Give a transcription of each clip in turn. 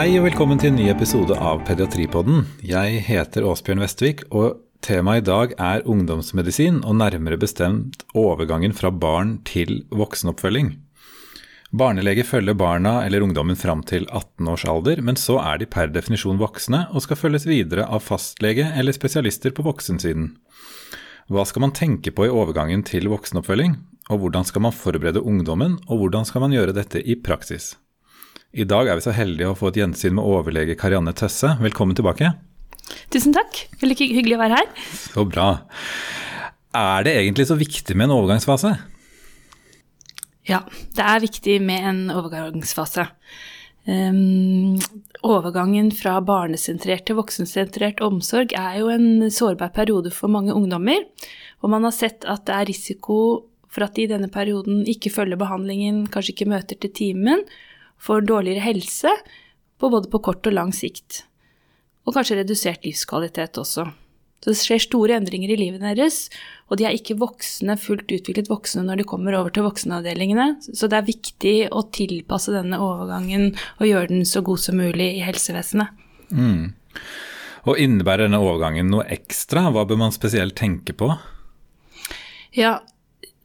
Hei og velkommen til en ny episode av Pediatripodden. Jeg heter Åsbjørn Vestvik, og temaet i dag er ungdomsmedisin, og nærmere bestemt overgangen fra barn til voksenoppfølging. Barnelege følger barna eller ungdommen fram til 18 års alder, men så er de per definisjon voksne og skal følges videre av fastlege eller spesialister på voksensiden. Hva skal man tenke på i overgangen til voksenoppfølging, og hvordan skal man forberede ungdommen, og hvordan skal man gjøre dette i praksis? I dag er vi så heldige å få et gjensyn med overlege Karianne Tøsse. Velkommen tilbake. Tusen takk. Veldig hyggelig å være her. Så bra. Er det egentlig så viktig med en overgangsfase? Ja, det er viktig med en overgangsfase. Um, overgangen fra barnesentrert til voksensentrert omsorg er jo en sårbar periode for mange ungdommer. Og man har sett at det er risiko for at de i denne perioden ikke følger behandlingen, kanskje ikke møter til timen, får dårligere helse på både på kort og lang sikt. Og kanskje redusert livskvalitet også. Så det skjer store endringer i livet deres, og de er ikke voksne, fullt utviklet voksne når de kommer over til voksenavdelingene. Så det er viktig å tilpasse denne overgangen og gjøre den så god som mulig i helsevesenet. Mm. Og innebærer denne overgangen noe ekstra? Hva bør man spesielt tenke på? Ja,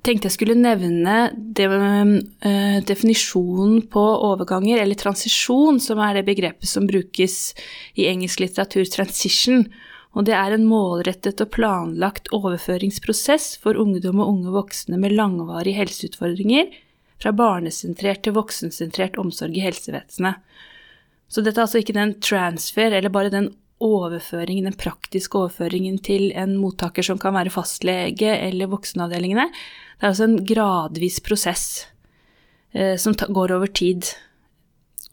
tenkte jeg skulle nevne det, uh, definisjonen på overganger, eller transisjon, som er det begrepet som brukes i engelsk litteratur, transition. Og det er en målrettet og planlagt overføringsprosess for ungdom og unge voksne med langvarige helseutfordringer fra barnesentrert til voksensentrert omsorg i helsevesenet. Så dette er altså ikke den transfer, eller bare den overføringen, den praktiske overføringen til en mottaker som kan være fastlege eller voksenavdelingene. Det er altså en gradvis prosess eh, som går over tid.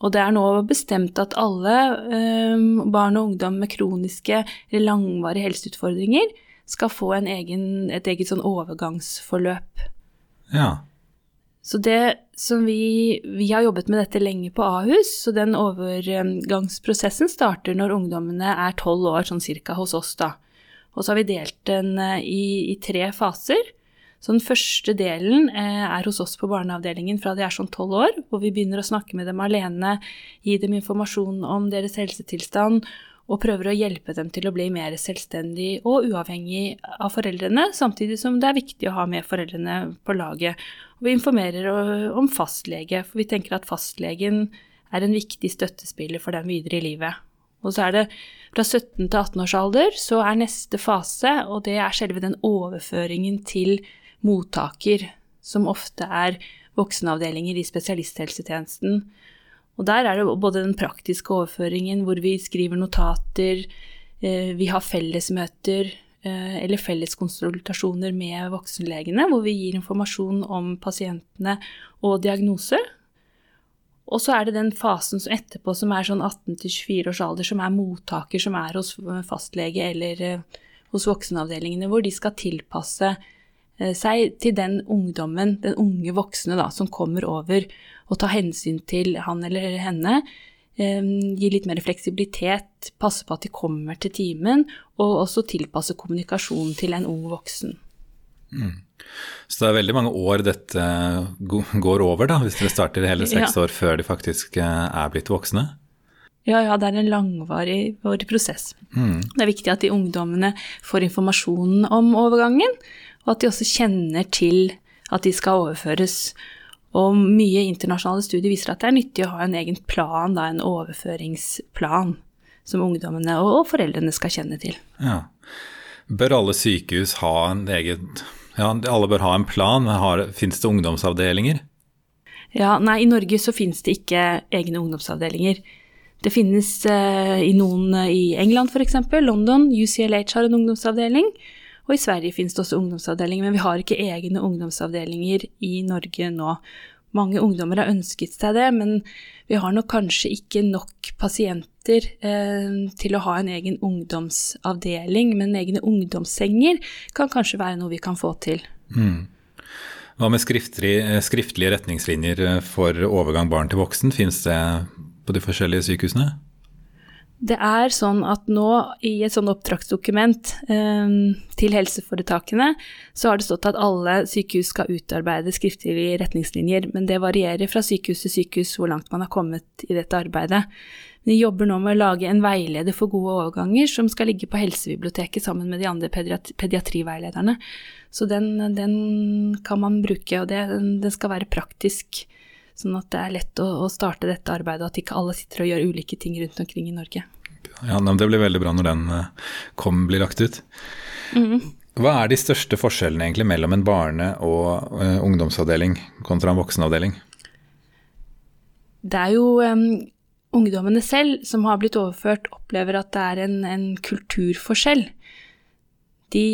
Og det er nå bestemt at alle eh, barn og ungdom med kroniske eller langvarige helseutfordringer skal få egen, et eget sånn overgangsforløp. Ja. Så det som vi, vi har jobbet med dette lenge på Ahus, så den overgangsprosessen starter når ungdommene er tolv år, sånn cirka, hos oss, da. Og så har vi delt den eh, i, i tre faser. Så den første delen eh, er hos oss på barneavdelingen fra de er sånn tolv år, hvor vi begynner å snakke med dem alene, gi dem informasjon om deres helsetilstand og prøver å hjelpe dem til å bli mer selvstendig og uavhengig av foreldrene, samtidig som det er viktig å ha med foreldrene på laget. Og vi informerer om fastlege, for vi tenker at fastlegen er en viktig støttespiller for dem videre i livet. Og så er det fra 17 til 18 års alder, så er neste fase, og det er selve den overføringen til mottaker, som ofte er voksenavdelinger i spesialisthelsetjenesten. Og der er det både den praktiske overføringen, hvor vi skriver notater, eh, vi har fellesmøter eh, eller felleskonsultasjoner med voksenlegene, hvor vi gir informasjon om pasientene og diagnose. Og så er det den fasen som etterpå som er sånn 18 24 års alder, som er mottaker, som er hos fastlege eller eh, hos voksenavdelingene, hvor de skal tilpasse seg til den ungdommen, den unge voksne da, som kommer over, og ta hensyn til han eller henne. Eh, gi litt mer fleksibilitet, passe på at de kommer til timen, og også tilpasse kommunikasjonen til en ung voksen. Mm. Så det er veldig mange år dette går over, da, hvis dere starter hele seks ja. år før de faktisk eh, er blitt voksne? Ja, ja, det er en langvarig prosess. Mm. Det er viktig at de ungdommene får informasjonen om overgangen, og at de også kjenner til at de skal overføres. Og mye internasjonale studier viser at det er nyttig å ha en egen plan, da, en overføringsplan, som ungdommene og foreldrene skal kjenne til. Ja. Bør alle sykehus ha en egen Ja, alle bør ha en plan, men fins det ungdomsavdelinger? Ja, nei, i Norge så finnes det ikke egne ungdomsavdelinger. Det finnes eh, i noen i England f.eks., London, UCLH har en ungdomsavdeling. Og i Sverige finnes det også ungdomsavdelinger, men vi har ikke egne ungdomsavdelinger i Norge nå. Mange ungdommer har ønsket seg det, men vi har nok kanskje ikke nok pasienter eh, til å ha en egen ungdomsavdeling, men egne ungdomssenger kan kanskje være noe vi kan få til. Mm. Hva med skriftlige, skriftlige retningslinjer for overgang barn til voksen, finnes det på de forskjellige sykehusene? Det er sånn at nå i et sånn oppdragsdokument eh, til helseforetakene, så har det stått at alle sykehus skal utarbeide skriftlige retningslinjer, men det varierer fra sykehus til sykehus hvor langt man har kommet i dette arbeidet. Vi jobber nå med å lage en veileder for gode overganger som skal ligge på helsebiblioteket sammen med de andre pediatri pediatriveilederne. Så den, den, kan man bruke, og det, den skal være praktisk. Sånn at det er lett å, å, starte dette arbeidet, at ikke alle sitter og gjør ulike ting rundt omkring i Norge. Ja, Det blir veldig bra når den eh, kom, blir lagt ut. Mm. Hva er de største forskjellene egentlig mellom en barne- og uh, ungdomsavdeling kontra en voksenavdeling? Det er jo um, ungdommene selv som har blitt overført, opplever at det er en, en kulturforskjell. De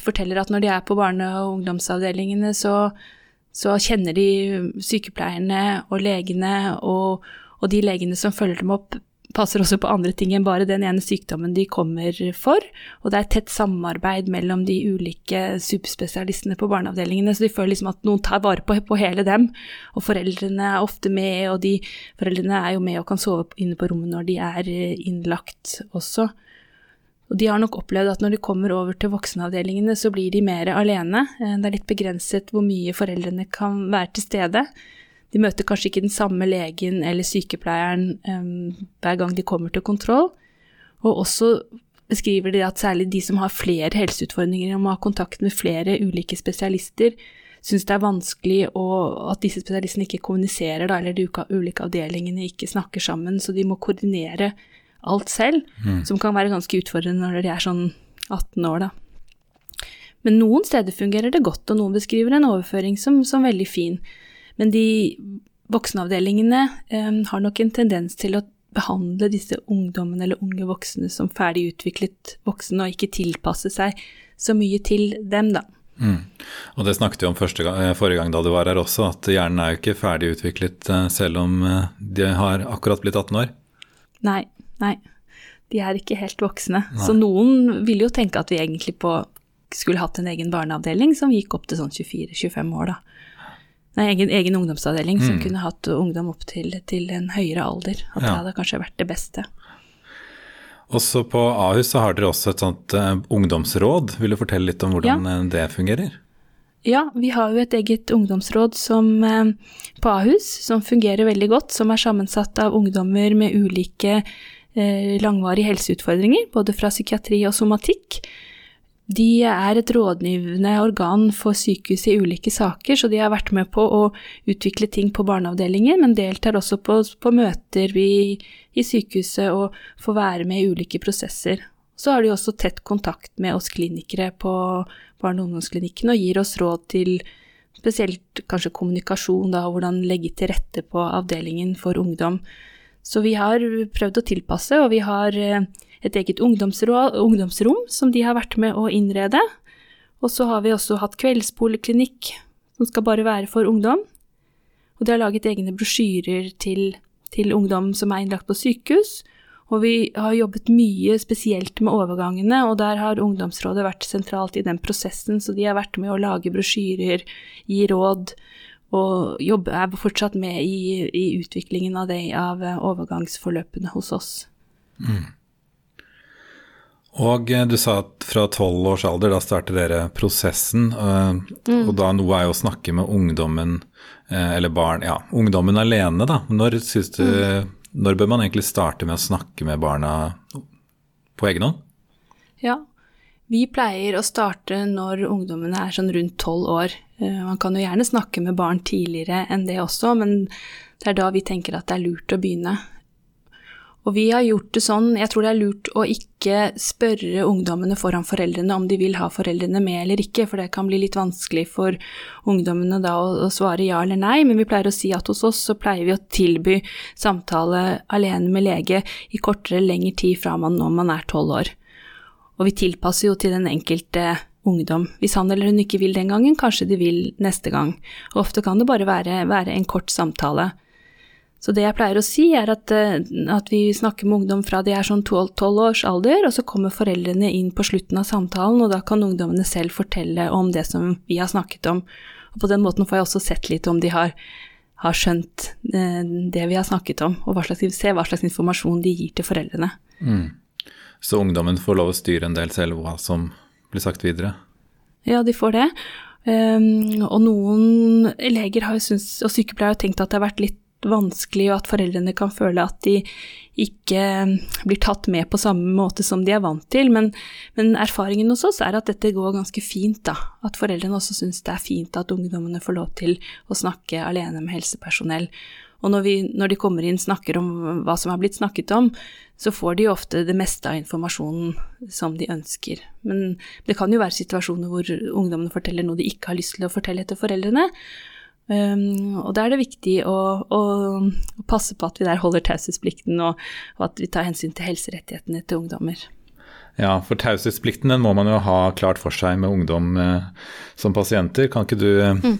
forteller at når de er på barne- og ungdomsavdelingene, så så kjenner de sykepleierne og legene, og, og de legene som følger dem opp, passer også på andre ting enn bare den ene sykdommen de kommer for. Og det er tett samarbeid mellom de ulike superspesialistene på barneavdelingene, så de føler liksom at noen tar vare på, på, hele dem. Og foreldrene er ofte med, og de foreldrene er jo med og kan sove inne på rommet når de er innlagt også. Og de har nok opplevd at når de kommer over til voksenavdelingene, så blir de mer alene. Eh, det er litt begrenset hvor mye foreldrene kan være til stede. De møter kanskje ikke den samme legen eller sykepleieren um, hver gang de kommer til kontroll. Og også beskriver de at særlig de som har flere helseutfordringer og må ha kontakt med flere ulike spesialister, syns det er vanskelig og at disse spesialistene ikke kommuniserer, da, eller de ulike avdelingene ikke snakker sammen, så de må koordinere alt selv, mm. som kan være ganske utfordrende når de er sånn 18 år, da. Men noen steder fungerer det godt, og noen beskriver en overføring som, som veldig fin. Men de voksenavdelingene eh, har nok en tendens til å behandle disse ungdommene eller unge voksne som ferdig utviklet voksne, og ikke tilpasse seg så mye til dem, da. Mm. Og det snakket vi om gang, eh, forrige gang da du var her også, at hjernen er jo ikke ferdig utviklet eh, selv om eh, de har akkurat blitt 18 år. Nei, Nei, de er ikke helt voksne. Nei. Så noen vil jo tenke at vi egentlig på, skulle hatt en egen barneavdeling som gikk opp til sånn 24-25 år, da. Nei, egen, egen ungdomsavdeling mm. som kunne hatt ungdom opp til, til en høyere alder. At ja. det hadde kanskje vært det beste. Også på Ahus så har dere også et sånt uh, ungdomsråd. Vil du fortelle litt om hvordan ja. Eh, det fungerer? Ja, vi har jo et eget ungdomsråd som, uh, på Ahus som fungerer veldig godt. Som er sammensatt av ungdommer med ulike Eh, langvarige helseutfordringer, både fra psykiatri og somatikk. De er et rådgivende organ for sykehuset i ulike saker, så de har vært med på å utvikle ting på barneavdelingen, men deltar også på, på møter i, i, sykehuset og får være med i ulike prosesser. Så har de også tett kontakt med oss klinikere på barne- og ungdomsklinikken og gir oss råd til spesielt kanskje kommunikasjon, da, hvordan legge til rette på avdelingen for ungdom. Så vi har prøvd å tilpasse, og vi har eh, et eget ungdomsrom som de har vært med å innrede. Og så har vi også hatt kveldspoliklinikk som skal bare være for ungdom. Og de har laget egne brosjyrer til, til ungdom som er innlagt på sykehus. Og vi har jobbet mye spesielt med overgangene, og der har ungdomsrådet vært sentralt i den prosessen, så de har vært med å lage brosjyrer, gi råd, og jobber, er fortsatt med i, i utviklingen av, det, av eh, overgangsforløpene hos oss. Mm. Og eh, du sa at fra tolv års alder, da starter dere prosessen. Eh, mm. Og da noe er jo å snakke med ungdommen, eller barn, ja, ungdommen alene, da. Når, du, mm. når bør man egentlig starte med å snakke med barna på egen hånd? Ja, vi pleier å starte når ungdommene er sånn rundt tolv år. Eh, man kan jo gjerne snakke med barn tidligere enn det også, men det er da vi tenker at det er lurt å begynne. Og vi har gjort det sånn, jeg tror det er lurt å ikke spørre ungdommene foran foreldrene om de vil ha foreldrene med eller ikke, for det kan bli litt vanskelig for ungdommene da å, svare ja eller nei, men vi pleier å si at hos oss så pleier vi å tilby samtale alene med lege i kortere eller lengre tid fra man når man er tolv år. Og vi tilpasser jo til den enkelte ungdom. Hvis han eller hun ikke vil den gangen, kanskje de vil neste gang. Og ofte kan det bare være, være en kort samtale. Så det jeg pleier å si, er at, eh, at vi snakker med ungdom fra de er sånn tolv års alder, og så kommer foreldrene inn på slutten av samtalen, og da kan ungdommene selv fortelle om det som vi har snakket om. Og på den måten får jeg også sett litt om de har har skjønt eh, det vi har snakket om, og hva slags, se hva slags informasjon de gir til foreldrene. Mm. Så ungdommen får lov å styre en del selv hva som blir sagt videre? Ja, de får det. Um, og noen leger jo og sykepleiere har tenkt at det har vært litt vanskelig, og at foreldrene kan føle at de ikke blir tatt med på samme måte som de er vant til. Men, men erfaringen hos oss er at dette går ganske fint, da. At foreldrene også syns det er fint at ungdommene får lov til å snakke alene med helsepersonell. Og når, vi, når de kommer inn snakker om hva som er blitt snakket om, så får de ofte det meste av informasjonen som de ønsker. Men det kan jo være situasjoner hvor ungdommene forteller noe de ikke har lyst til å fortelle etter foreldrene. Um, og da er det viktig å, å, passe på at vi der holder taushetsplikten, og, og, at vi tar hensyn til helserettighetene til ungdommer. Ja, for taushetsplikten den må man jo ha klart for seg med ungdom eh, som pasienter. Kan ikke du eh, mm.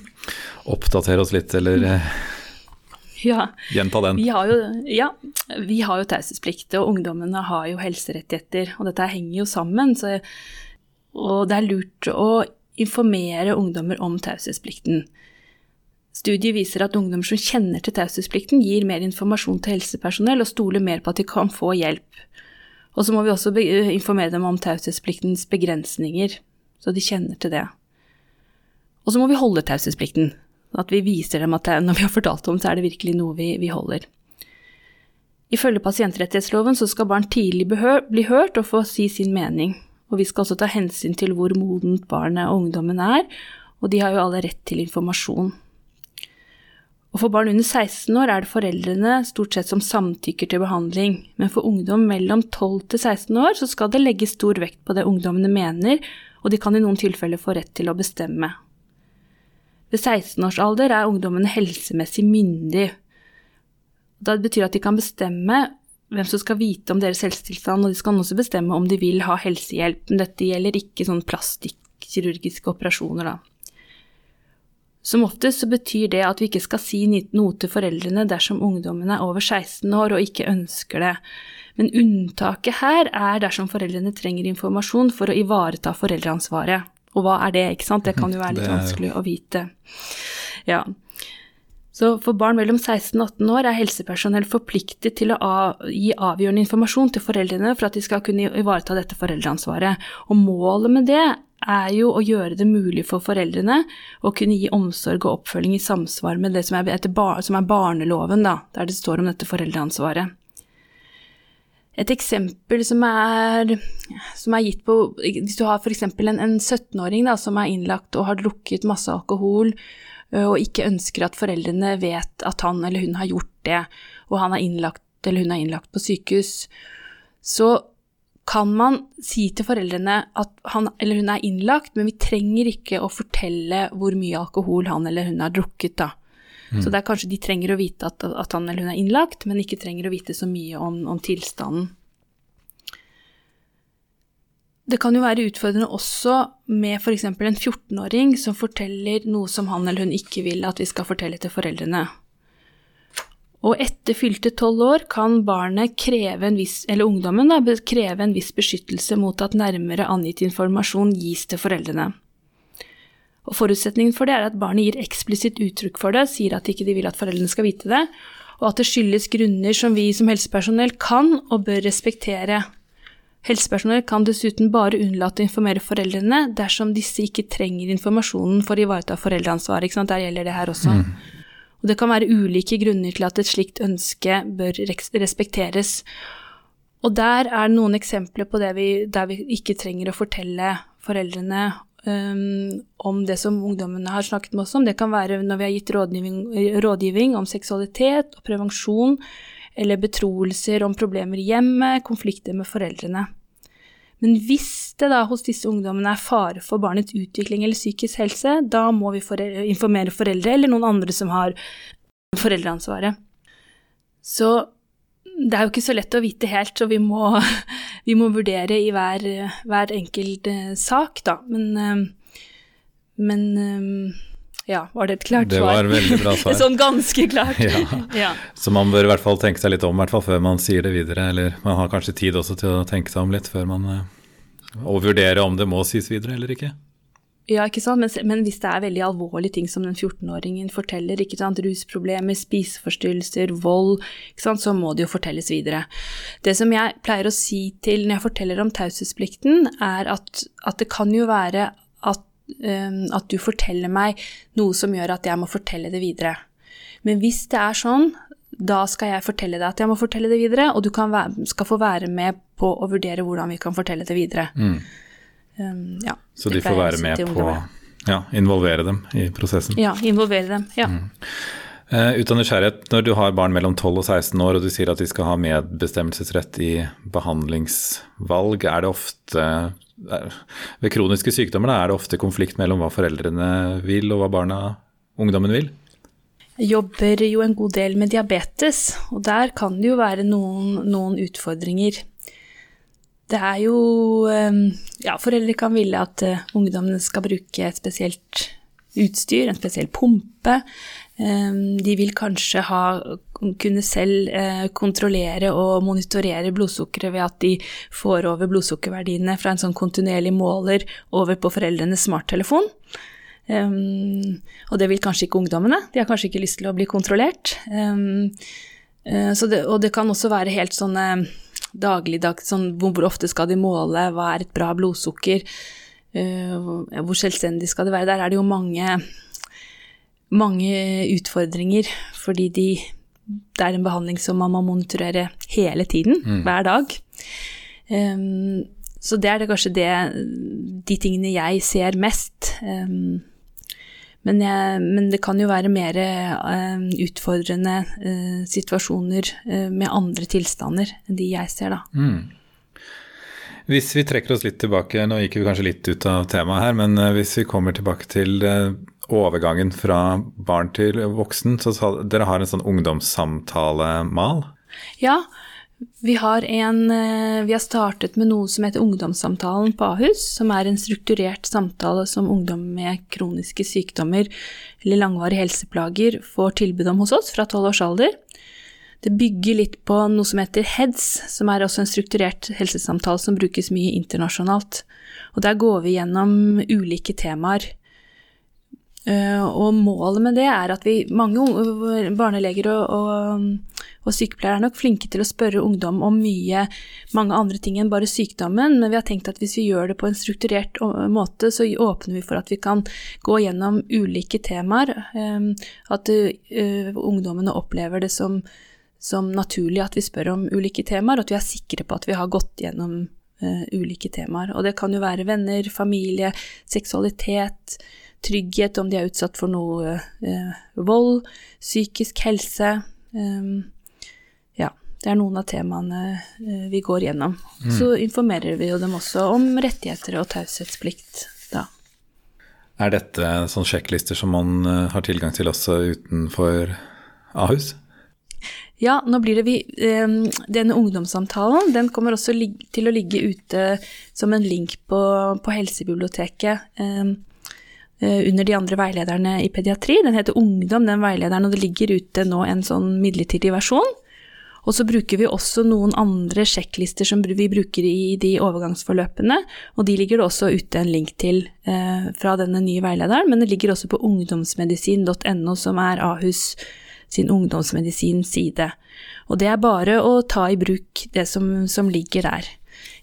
oppdatere oss litt, eller eh, ja. gjenta den? Vi har jo, ja, vi har jo taushetsplikt, og ungdommene har jo helserettigheter. Og dette henger jo sammen, så, og det er lurt å informere ungdommer om taushetsplikten. Studier viser at ungdommer som kjenner til taushetsplikten, gir mer informasjon til helsepersonell og stoler mer på at de kan få hjelp. Og så må vi også informere dem om taushetspliktens begrensninger, så de kjenner til det. Og så må vi holde taushetsplikten, at vi viser dem at det, når vi har fortalt om så er det virkelig noe vi, vi holder. Ifølge pasientrettighetsloven så skal barn tidlig bli hørt og få si sin mening, og vi skal også ta hensyn til hvor modent barnet og ungdommen er, og de har jo alle rett til informasjon. Og for barn under 16 år er det foreldrene stort sett som samtykker til behandling, men for ungdom mellom 12 til 16 år så skal det legges stor vekt på det ungdommene mener, og de kan i noen tilfeller få rett til å bestemme. Ved 16 års alder er ungdommene helsemessig myndig. Det betyr at de kan bestemme hvem som skal vite om deres helsetilstand, og de skal også bestemme om de vil ha helsehjelp. Men dette gjelder ikke sånn plastikkirurgiske operasjoner, da. Som oftest så betyr det at vi ikke skal si noe til foreldrene dersom ungdommen er over 16 år og ikke ønsker det. Men unntaket her er dersom foreldrene trenger informasjon for å ivareta foreldreansvaret. Og hva er det, ikke sant? Det kan jo være litt vanskelig å vite. Ja. Så for barn mellom 16 og 18 år er helsepersonell forpliktet til å gi avgjørende informasjon til foreldrene for at de skal kunne ivareta dette foreldreansvaret. Og målet med det er jo å gjøre det mulig for foreldrene å kunne gi omsorg og oppfølging i samsvar med det som er, som er barneloven, da, der det står om dette foreldreansvaret. Et eksempel som er, som er gitt på Hvis du har f.eks. en, en 17-åring som er innlagt og har drukket masse alkohol, og ikke ønsker at foreldrene vet at han eller hun har gjort det, og han er innlagt eller hun er innlagt på sykehus, så kan man si til foreldrene at han eller hun er innlagt, men vi trenger ikke å fortelle hvor mye alkohol han eller hun har drukket, da. Mm. Så det er kanskje de trenger å vite at, at, han eller hun er innlagt, men ikke trenger å vite så mye om, om tilstanden. Det kan jo være utfordrende også med f.eks. en 14-åring som forteller noe som han eller hun ikke vil at vi skal fortelle til foreldrene. Og etter fylte tolv år kan barnet kreve en viss, eller ungdommen da, kreve en viss beskyttelse mot at nærmere angitt informasjon gis til foreldrene. Og Forutsetningen for det er at barnet gir eksplisitt uttrykk for det, sier at de ikke vil at foreldrene skal vite det, og at det skyldes grunner som vi som helsepersonell kan og bør respektere. Helsepersonell kan dessuten bare unnlate å informere foreldrene dersom disse ikke trenger informasjonen for å ivareta foreldreansvaret. Der gjelder det her også. Mm. Og det kan være ulike grunner til at et slikt ønske bør respekteres. Og der er noen eksempler på det vi, der vi ikke trenger å fortelle foreldrene um, om det som ungdommene har snakket med oss om. Det kan være når vi har gitt rådgivning, rådgivning om seksualitet og prevensjon, eller betroelser om problemer i hjemmet, konflikter med foreldrene. Men hvis det da hos disse ungdommene er fare for barnets utvikling eller psykisk helse, da må vi informere foreldre eller noen andre som har foreldreansvaret. Så det er jo ikke så lett å vite helt, så vi må, vi må vurdere i hver, hver enkelt uh, sak, da. Men, uh, men uh, ja, var det et klart svar? Det var et veldig bra svar. sånn ganske klart. ja. ja. Så man bør i hvert fall tenke seg litt om, hvert fall før man sier det videre. Eller man har kanskje tid også til å tenke seg om litt før man Og vurdere om det må sies videre eller ikke. Ja, ikke sant? Men, men, hvis det er veldig alvorlige ting som den 14-åringen forteller, ikke sant? rusproblemer, spiseforstyrrelser, vold, ikke sant? så må det jo fortelles videre. Det som jeg pleier å si til når jeg forteller om taushetsplikten, er at, at, det kan jo være at, um, at du forteller meg noe som gjør at jeg må fortelle det videre. Men hvis det er sånn, da skal jeg fortelle deg at jeg må fortelle det videre, og du være, skal få være med på å vurdere hvordan vi kan fortelle det videre. Mm. Um, ja, så de får være med på ja, involvere dem i prosessen? Ja, involvere dem. ja. Mm. Uh, ut av nysgjerrighet, når du har barn mellom 12 og 16 år og du sier at de skal ha medbestemmelsesrett i behandlingsvalg, er det ofte er, Ved kroniske sykdommer er det ofte konflikt mellom hva foreldrene vil og hva barna, ungdommen vil? Jeg jobber jo en god del med diabetes, og der kan det jo være noen, noen utfordringer. Det er jo ehm, Ja, foreldre kan ville at uh, ungdommene skal bruke et spesielt utstyr, en spesiell pumpe. Um, de vil kanskje ha, kunne selv kontrollere og monitorere blodsukkeret ved at de får over blodsukkerverdiene fra en sånn kontinuerlig måler over på foreldrenes smarttelefon. Og det vil kanskje ikke ungdommene. De har kanskje ikke lyst til å bli kontrollert. Det, og det kan også være helt sånne dagligdags sånn, Hvor ofte skal de måle, hva er et bra blodsukker, uh, hvor selvstendig skal det være? Der er det jo mange, mange utfordringer, fordi de, det er en behandling som man må monitorere hele tiden, mm. hver dag. Um, så det er det kanskje det, de tingene jeg ser mest. Um, men, jeg, men, det kan jo være mer uh, utfordrende uh, situasjoner uh, med andre tilstander enn de jeg ser, da. Mm. Hvis vi trekker oss litt tilbake, nå gikk vi kanskje litt ut av temaet her, men hvis vi kommer tilbake til overgangen fra barn til voksen, så dere har en sånn ungdomssamtalemal? Ja, vi har, en, eh, vi har, startet med noe som heter Ungdomssamtalen på Ahus, som er en strukturert samtale som ungdom med kroniske sykdommer eller langvarige helseplager får tilbud om hos oss fra tolv års alder. Det bygger litt på noe som heter HEDS, som er også en strukturert helsesamtale som brukes mye internasjonalt. Og der går vi gjennom ulike temaer og målet med det er at vi, mange barneleger og, og, og, sykepleiere er nok flinke til å spørre ungdom om mye, mange andre ting enn bare sykdommen, men vi har tenkt at hvis vi gjør det på en strukturert måte, så åpner vi for at vi kan gå gjennom ulike temaer. Eh, at uh, ungdommene opplever det som, som, naturlig at vi spør om ulike temaer, og at vi er sikre på at vi har gått gjennom ulike temaer. Og det kan jo være venner, familie, seksualitet trygghet om de er utsatt for noe eh, vold, psykisk helse. Eh, ja, det er noen av temaene eh, vi går gjennom. Mm. Så informerer vi jo dem også om rettigheter og taushetsplikt da. Er dette sånn sjekklister som man uh, har tilgang til også utenfor Ahus? Ja, nå blir det vi um, Denne ungdomssamtalen den kommer også til å ligge ute som en link på, på Helsebiblioteket. Eh, under de andre veilederne i pediatri. Den heter Ungdom, den veilederen, og det ligger ute nå en sånn midlertidig versjon. Og så bruker vi også noen andre sjekklister som vi bruker i de overgangsforløpene, og de ligger det også ute en link til eh, fra denne nye veilederen, men det ligger også på ungdomsmedisin.no, som er Ahus sin ungdomsmedisinside. Og det er bare å ta i bruk det som, som ligger der.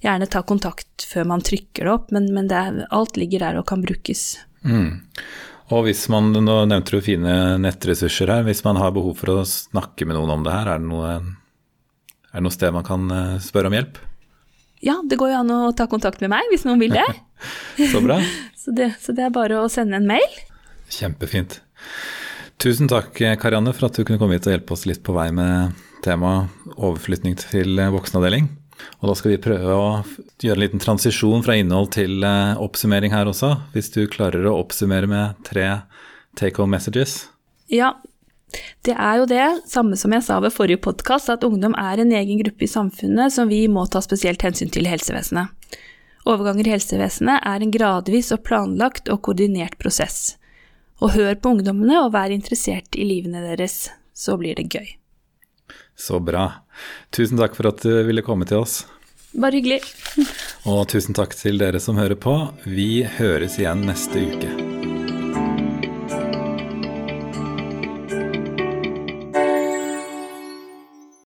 Gjerne ta kontakt før man trykker det opp, men, men det alt ligger der og kan brukes. Mm. Og hvis man, nå nevnte du fine nettressurser her, hvis man har behov for å snakke med noen om det her, er det noe, er det noe sted man kan eh, spørre om hjelp? Ja, det går jo an å ta kontakt med meg hvis noen vil det. så bra. så, det, så det er bare å sende en mail. Kjempefint. Tusen takk Karianne for at du kunne komme hit og hjelpe oss litt på vei med temaet overflytning til voksenavdeling. Og da skal vi prøve å gjøre en liten transisjon fra innhold til uh, oppsummering her også. Hvis du klarer å oppsummere med tre take home messages. Ja, det er jo det, samme som jeg sa ved forrige podkast, at ungdom er en egen gruppe i samfunnet som vi må ta spesielt hensyn til i helsevesenet. Overganger i helsevesenet er en gradvis og planlagt og koordinert prosess. Og hør på ungdommene og vær interessert i livene deres, så blir det gøy. Så bra. Tusen takk for at du ville komme til oss. Bare hyggelig. Og tusen takk til dere som hører på. Vi høres igjen neste uke.